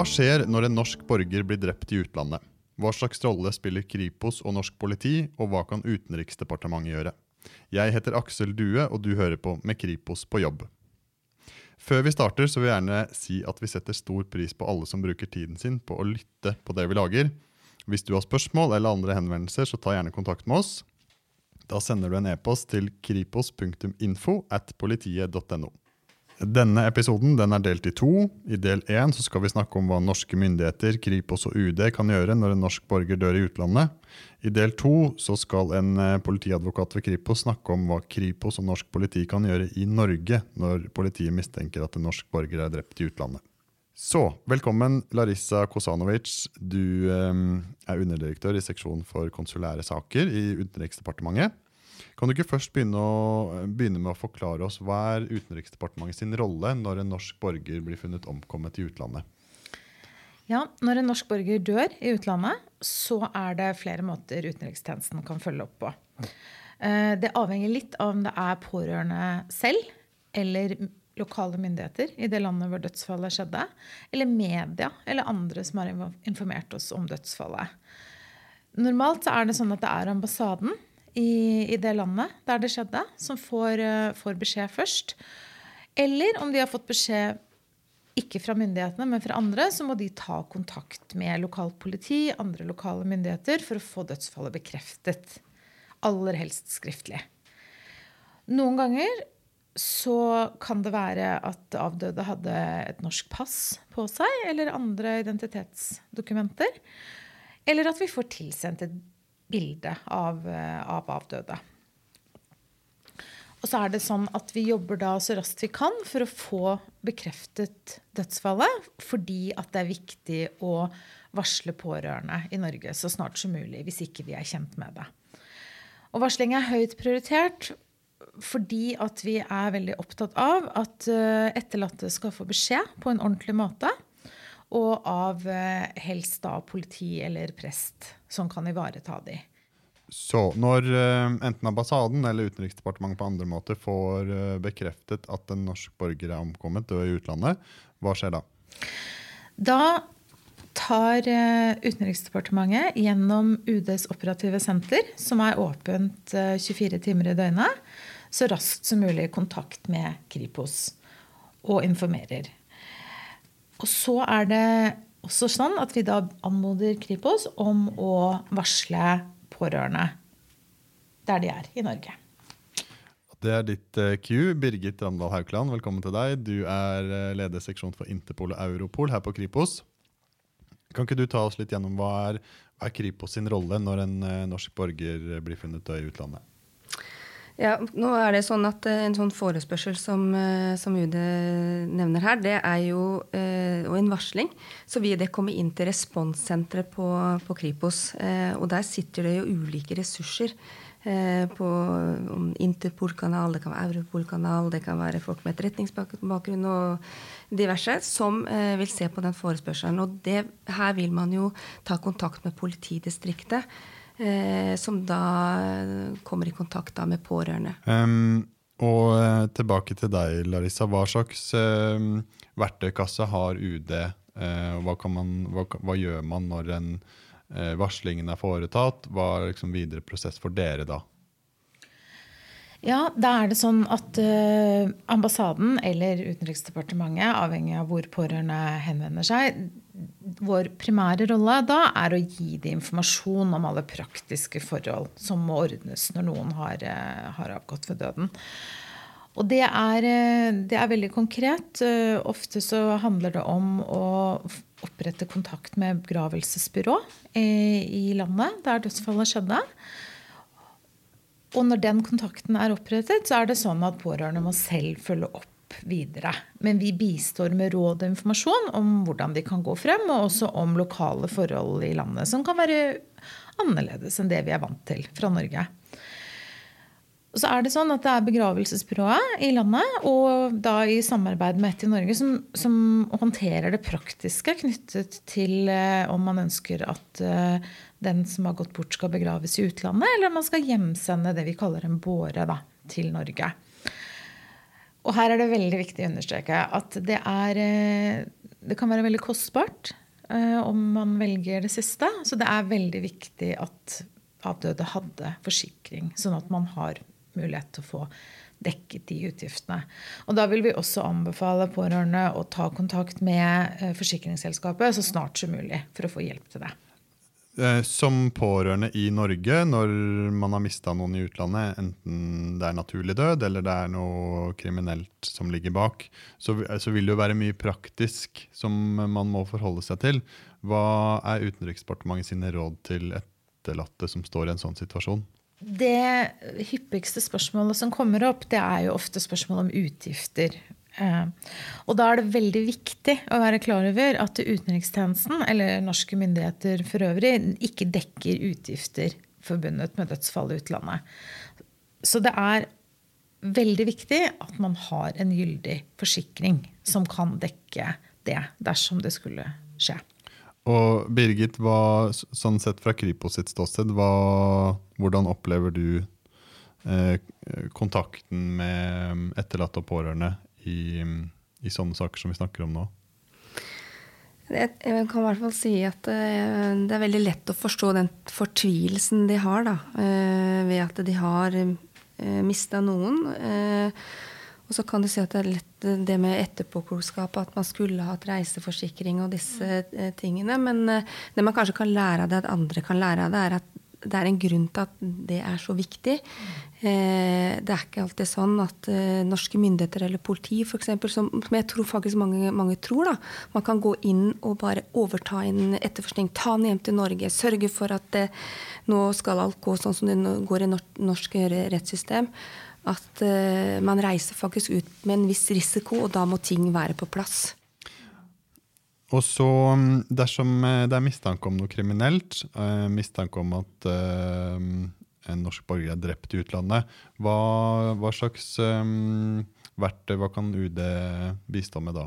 Hva skjer når en norsk borger blir drept i utlandet? Hva slags rolle spiller Kripos og norsk politi, og hva kan Utenriksdepartementet gjøre? Jeg heter Aksel Due, og du hører på Med Kripos på jobb. Før vi starter, så vil jeg gjerne si at vi setter stor pris på alle som bruker tiden sin på å lytte på det vi lager. Hvis du har spørsmål eller andre henvendelser, så ta gjerne kontakt med oss. Da sender du en e-post til kripos.info at politiet.no. Denne episoden den er delt i to. I del én skal vi snakke om hva norske myndigheter, Kripos og UD kan gjøre når en norsk borger dør i utlandet. I del to skal en eh, politiadvokat ved Kripos snakke om hva Kripos og norsk politi kan gjøre i Norge når politiet mistenker at en norsk borger er drept i utlandet. Så, velkommen Larissa Kosanovic. Du eh, er underdirektør i seksjonen for konsulære saker i Utenriksdepartementet. Kan du ikke først begynne, å, begynne, med å forklare oss hva er Utenriksdepartementet sin rolle når en norsk borger blir funnet omkommet i utlandet? Ja, Når en norsk borger dør i utlandet, så er det flere måter utenrikstjenesten kan følge opp på. Eh, det avhenger litt av om det er pårørende selv eller lokale myndigheter i det landet hvor dødsfallet skjedde, eller media eller andre som har informert oss om dødsfallet. Normalt er det sånn at det er ambassaden i, i det landet der det skjedde, som får, uh, får, beskjed først. Eller om de har fått beskjed ikke fra myndighetene, men fra andre, så må de ta kontakt med lokalt politi, andre lokale myndigheter, for å få dødsfallet bekreftet. Aller helst skriftlig. Noen ganger så kan det være at avdøde hadde et norsk pass på seg, eller andre identitetsdokumenter. Eller at vi får tilsendt et bilde av, eh, av avdøde. Og så er det sånn at vi jobber da så raskt vi kan for å få bekreftet dødsfallet, fordi at det er viktig å varsle pårørende i Norge så snart som mulig hvis ikke vi er kjent med det. Og varsling er høyt prioritert fordi at vi er veldig opptatt av at eh, etterlatte skal få beskjed på en ordentlig måte. Og av eh, helst da politi eller prest som kan ivareta de. Så når uh, enten ambassaden eller Utenriksdepartementet på andre måter får uh, bekreftet at en norsk borger er omkommet død i utlandet, hva skjer da? Da tar Utenriksdepartementet gjennom UDs operative senter, som er åpent 24 timer i døgnet, så raskt som mulig kontakt med Kripos og informerer. Og så er det også sånn at vi da anmoder Kripos om å varsle pårørende der de er i Norge. Det er ditt uh, Q. Birgit Randal Haukeland, velkommen til deg. Du er uh, leder seksjon for Interpol og Europol her på Kripos. Kan ikke du ta oss litt gjennom hva er, hva er Kripos sin rolle når en uh, norsk borger blir funnet død i utlandet? Ja, nå er det sånn at En sånn forespørsel som, som UD nevner her, det er jo og en varsling. Så vil det komme inn til responssenteret på, på, Kripos. Eh, og der sitter det jo ulike ressurser. Eh, på Interpol-kanal, det kan være Europol-kanal, det kan være folk med etterretningsbakgrunn og diverse, som eh, vil se på den forespørselen. Og det, her vil man jo ta kontakt med politidistriktet eh, som da kommer i kontakt da med pårørende. Um, og eh, tilbake til deg, Larissa. Hva slags eh, verktøykasse har UD? Eh, hva, man, hva, hva, gjør man når en eh, varslingen er foretatt? Hva er liksom videre prosess for dere da? Ja, da er det sånn at uh, ambassaden eller Utenriksdepartementet, avhengig av hvor pårørende henvender seg, vår primære rolle da er å gi dem informasjon om alle praktiske forhold som må ordnes når noen har, uh, har avgått ved døden. Og det er, uh, det er, veldig konkret. Ofte så handler det om å opprette kontakt med begravelsesbyrå i landet der dødsfallet skjedde. Og når den kontakten er opprettet, så er det sånn at pårørende må selv følge opp videre. Men vi bistår med råd og informasjon om hvordan de kan gå frem, og også om lokale forhold i landet som kan være annerledes enn det vi er vant til fra Norge. Så er Det sånn at det er begravelsesbyrået i landet og da i samarbeid med ett i Norge som, som, håndterer det praktiske knyttet til eh, om man ønsker at eh, den som har gått bort, skal begraves i utlandet, eller om man skal hjemsende det vi kaller en båre da, til Norge. Og her er det veldig viktig å understreke at det er, eh, det kan være veldig kostbart eh, om man velger det siste. Så det er veldig viktig at avdøde hadde forsikring, sånn at man har mulighet til å få dekket de utgiftene. Og da vil vi også anbefale pårørende å ta kontakt med eh, forsikringsselskapet så snart som mulig for å få hjelp til det. Eh, som pårørende i Norge, når man har mista noen i utlandet, enten det er naturlig død eller det er noe kriminelt som ligger bak, så, vil det jo være mye praktisk som man må forholde seg til. Hva er Utenriksdepartementet sine råd til etterlatte som står i en sånn situasjon? Det hyppigste spørsmålet som kommer opp, det er jo ofte spørsmål om utgifter. Eh, og da er det veldig viktig å være klar over at utenrikstjenesten, eller norske myndigheter for øvrig, ikke dekker utgifter forbundet med dødsfall i utlandet. Så det er veldig viktig at man har en gyldig forsikring som kan dekke det dersom det skulle skje. Og Birgit, hva, sånn sett fra Kripos sitt ståsted, hva, hvordan opplever du eh, kontakten med etterlatte og pårørende i, i, sånne saker som vi snakker om nå? Jeg kan i hvert fall si at eh, det er veldig lett å forstå den fortvilelsen de har da, eh, ved at de har eh, mista noen. Og så kan du si at det er lett det med etterpåklokskap, at man skulle hatt reiseforsikring og disse eh, tingene. Men eh, det man kanskje kan lære av det, at andre kan lære av det, er at det er en grunn til at det er så viktig. Eh, det er ikke alltid sånn at norske myndigheter eller politi, for som, som jeg tror faktisk mange, mange, tror, da, man kan gå inn og bare overta en etterforskning, ta den hjem til Norge, sørge for at det, nå skal alt gå sånn som det går i norsk rettssystem at uh, man reiser faktisk ut med en viss risiko, og da må ting være på plass. Og så, mm, dersom eh, det er mistanke om noe kriminelt, uh, mistanke om at uh, en norsk borger er drept i utlandet, hva, hva slags um, verktøy hva kan UD bistå med da?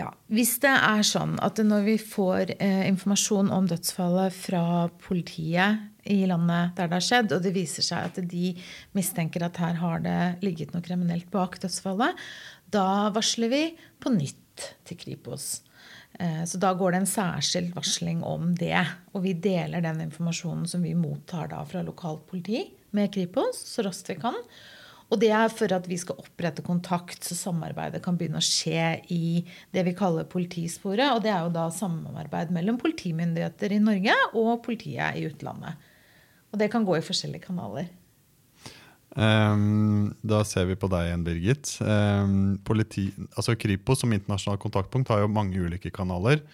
Ja, Hvis det er sånn at når vi får eh, informasjon om dødsfallet fra politiet i landet der det har skjedd, og det viser seg at de mistenker at her har det ligget noe kriminelt bak dødsfallet, da varsler vi på nytt til Kripos. Eh, så da går det en særskilt varsling om det. Og vi deler den informasjonen som vi mottar da fra lokalt politi med Kripos så raskt vi kan. Og det er for at vi skal opprette kontakt, så samarbeidet kan begynne å skje i det vi kaller politisporet. Og det er jo da samarbeid mellom politimyndigheter i Norge og politiet i utlandet. Og det kan gå i forskjellige kanaler. Um, da ser vi på deg igjen, Birgit. Um, politi, altså Kripos som internasjonalt kontaktpunkt har jo mange ulike kanaler.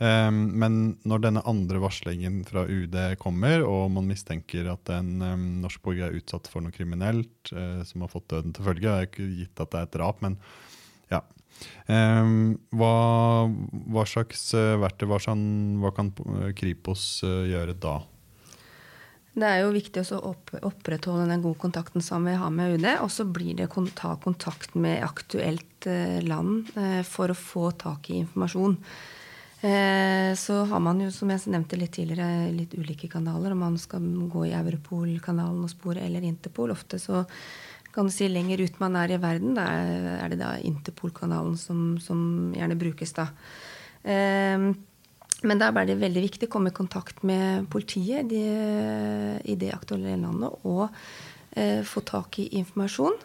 Ehm, men når denne andre varslingen fra UD kommer, og man mistenker at en um, norsk borger er utsatt for noe kriminelt uh, som har fått døden til følge, det er ikke gitt at det er et drap, men ja. Um, hva, hva, slags uh, verktøy, hva, hva, kan Kripos uh, gjøre da? Det er jo viktig å opp, opprettholde den gode kontakten som vi har med UD. Og så blir det å ta kontakt med aktuelt land for å få tak i informasjon. Eh, så har man jo, som jeg nevnte litt tidligere, litt ulike kanaler. Om man skal gå i Europol-kanalen og spore eller Interpol. Ofte så kan du si lenger ut man er i verden, da er det da Interpol-kanalen som, som, gjerne brukes da. Eh, men da er det veldig viktig å komme i kontakt med politiet de, i det aktuelle landet og eh, få tak i informasjon.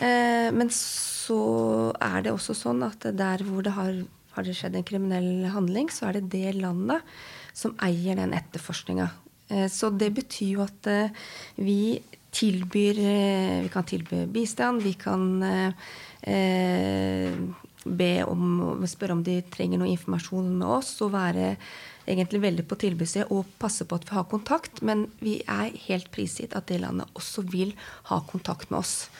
Eh, men så er det også sånn at der hvor det har har det skjedd en kriminell handling, så er det det landet som eier den etterforskninga. Eh, så det betyr jo at eh, vi tilbyr eh, Vi kan tilby bistand. Vi kan be om spørre om de trenger noe informasjon med oss, og være egentlig veldig på tilbudssida og passe på at vi har kontakt. Men vi er helt prisgitt at det landet også vil ha kontakt med oss.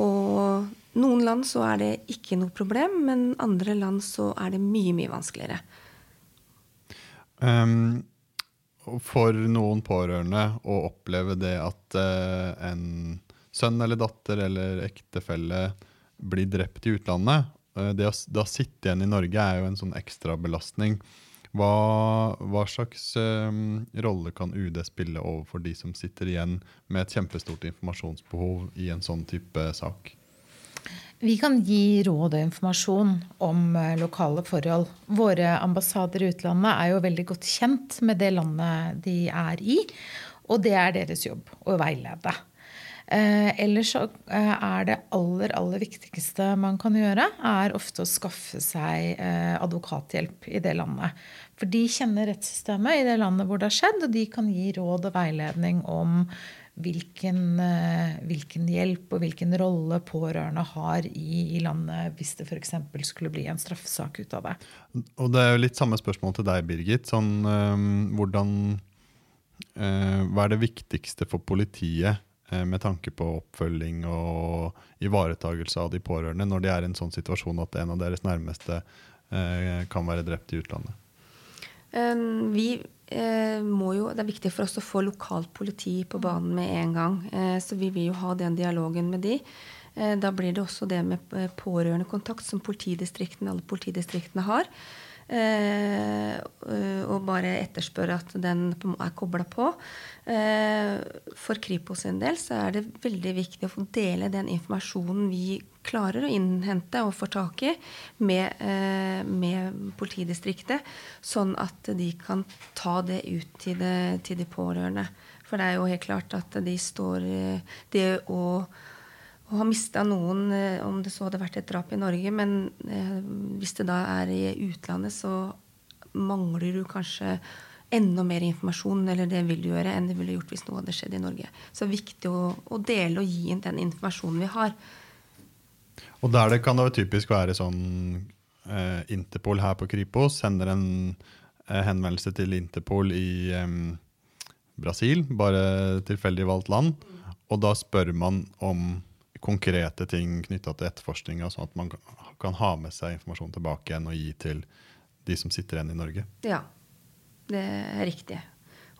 Og noen land så er det ikke noe problem, men andre land så er det mye, mye vanskeligere. Um, for noen pårørende å oppleve det at uh, en sønn eller datter eller ektefelle blir drept i utlandet, uh, det å da sitte igjen i Norge er jo en sånn ekstra belastning. Hva, hva slags um, rolle kan UD spille overfor de som sitter igjen med et kjempestort informasjonsbehov i en sånn type sak? Vi kan gi råd og informasjon om eh, lokale forhold. Våre ambassader i utlandet er jo veldig godt kjent med det landet de er i. Og det er deres jobb å veilede. Eh, ellers så eh, er det aller, aller viktigste man kan gjøre, er ofte å skaffe seg eh, advokathjelp i det landet. For de kjenner rettssystemet i det landet hvor det har skjedd, og de kan gi råd og veiledning om hvilken, hvilken, hjelp og hvilken rolle pårørende har i, landet hvis det f.eks. skulle bli en straffesak ut av det. Og det er jo litt samme spørsmål til deg, Birgit. Sånn, øh, hvordan, øh, hva er det viktigste for politiet med tanke på oppfølging og ivaretagelse av de pårørende når de er i en sånn situasjon at en av deres nærmeste kan være drept i utlandet? Vi eh, må jo, Det er viktig for oss å få lokalt politi på banen med en gang. Eh, så vi vil jo ha den dialogen med de. Eh, da blir det også det med eh, pårørendekontakt som politidistriktene, alle politidistriktene har. Eh, og bare etterspørre at den er kobla på. Eh, for Kripos sin del så er det veldig viktig å få dele den informasjonen vi klarer å innhente og få tak i med, eh, med politidistriktet, sånn at de kan ta det ut til, det, til de pårørende. For det er jo helt klart at de står Det å å har mista noen, eh, om det så hadde vært et drap i Norge. Men eh, hvis det da er i utlandet, så mangler du kanskje enda mer informasjon eller det vil du gjøre, enn det ville gjort hvis noe hadde skjedd i Norge. Så det er viktig å, å dele og gi inn den informasjonen vi har. Og der det kan det typisk være sånn eh, Interpol her på Kripos sender en eh, henvendelse til Interpol i Brasil, bare tilfeldig valgt land, og da spør man om konkrete ting knytta til etterforskninga, sånn at man kan ha med seg informasjon tilbake igjen og gi til de som sitter igjen i Norge? Ja, det er riktig.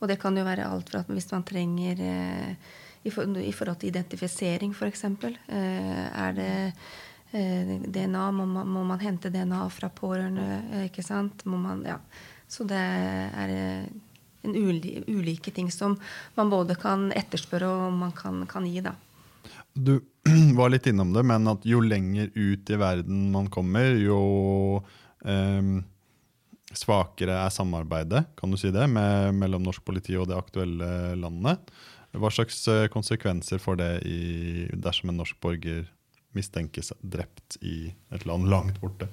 Og det kan jo være alt fra at hvis man trenger eh, i, forhold til identifisering, f.eks. Eh, er det eh, DNA, må man, må man, hente DNA fra pårørende, eh, ikke sant? Må man, ja. Så det er en uli, ulike ting som man både kan etterspørre og man kan, kan gi. da. Du var litt innom det, men at jo lenger ut i verden man kommer, jo eh, svakere er samarbeidet kan du si det, med, mellom norsk politi og det aktuelle landet. Hva slags eh, konsekvenser får det i, dersom en norsk borger mistenkes drept i et land langt borte?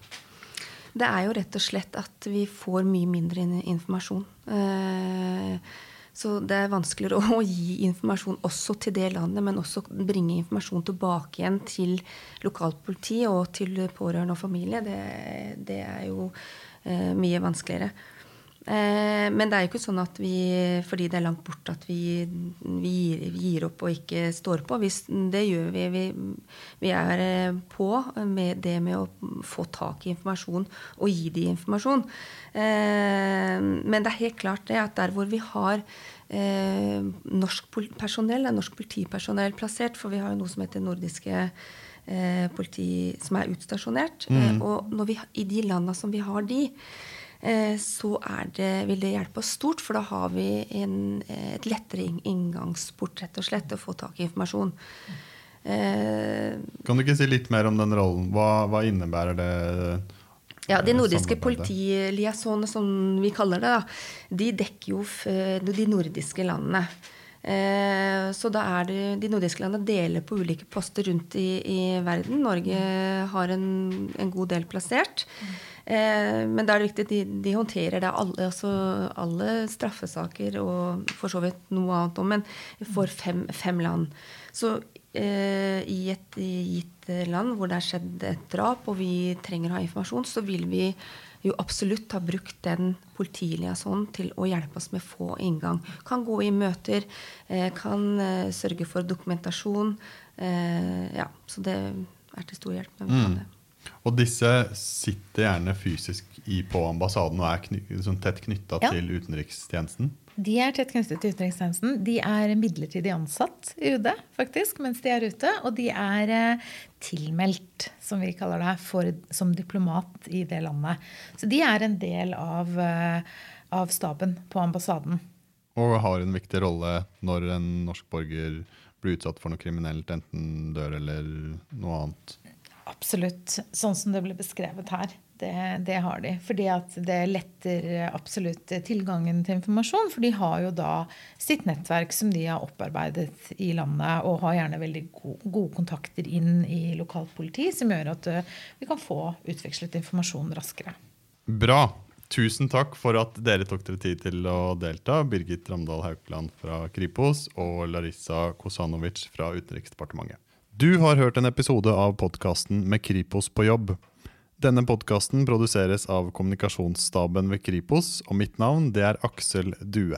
Det er jo rett og slett at vi får mye mindre informasjon. Eh, så det er vanskeligere å gi informasjon også til det landet, men også bringe informasjon tilbake igjen til lokalpoliti og til pårørende og familie. Det, det er jo eh, mye vanskeligere. Eh, men det er jo ikke sånn at vi, fordi det er langt borte, at vi, vi, gir, opp og ikke står på. Det gjør vi. vi. vi. er eh, på med det med å få tak i informasjon og gi de informasjon. Eh, men det er helt klart det at der hvor vi har norsk personell, norsk politipersonell plassert, for vi har jo noe som heter nordiske politi som er utstasjonert. Mm. og vi, i de landa som vi har de, så det, vil det hjelpe oss stort, for da har vi en, eh, et lettere inngangsport rett og slett, å få tak i informasjon. Eh, kan du ikke si litt mer om den rollen? Hva, hva innebærer det? Ja, De nordiske politiliaisonene, som vi kaller det, da, de dekker jo de nordiske landene. Så da er det, De nordiske landene deler på ulike poster rundt i, i verden. Norge har en, en god del plassert. Eh, men da er det viktig at de, de håndterer det alle, altså alle, straffesaker og for så vidt noe annet òg, men for fem, fem land. Så eh, i et gitt land hvor det er skjedd et drap, og vi trenger å ha informasjon, så vil vi jo absolutt har brukt den politiliasonen til å hjelpe oss med få inngang. Kan gå i møter, eh, kan eh, sørge for dokumentasjon. Eh, ja, så det er til stor hjelp. med mm. det. Og disse sitter gjerne fysisk i, på ambassaden og er kny, sånn tett knytta ja. til utenrikstjenesten? De er tett knyttet til utenrikstjenesten. De er midlertidig ansatt i UD faktisk, mens de er ute. Og de er eh, tilmeldt, som vi kaller det, for, som diplomat i det landet. Så de er en del av, eh, av staben på ambassaden. Og har en viktig rolle når en norsk borger blir utsatt for noe kriminelt, enten dør eller noe annet. Absolutt. Sånn som det ble beskrevet her. Det, det, har de. Fordi at det letter absolutt tilgangen til informasjon. For de har jo da sitt nettverk som de har opparbeidet i landet, og har gjerne veldig gode, gode kontakter inn i lokalt politi, som gjør at eh, vi kan få utvekslet informasjon raskere. Bra. Tusen takk for at dere tok dere tid til å delta. Birgit Ramdal Haukeland fra Kripos og Larissa Kosanovic fra Utenriksdepartementet. Du har hørt en episode av podkasten Med Kripos på jobb. Denne podkasten produseres av kommunikasjonsstaben ved Kripos, og mitt navn det er Aksel Due.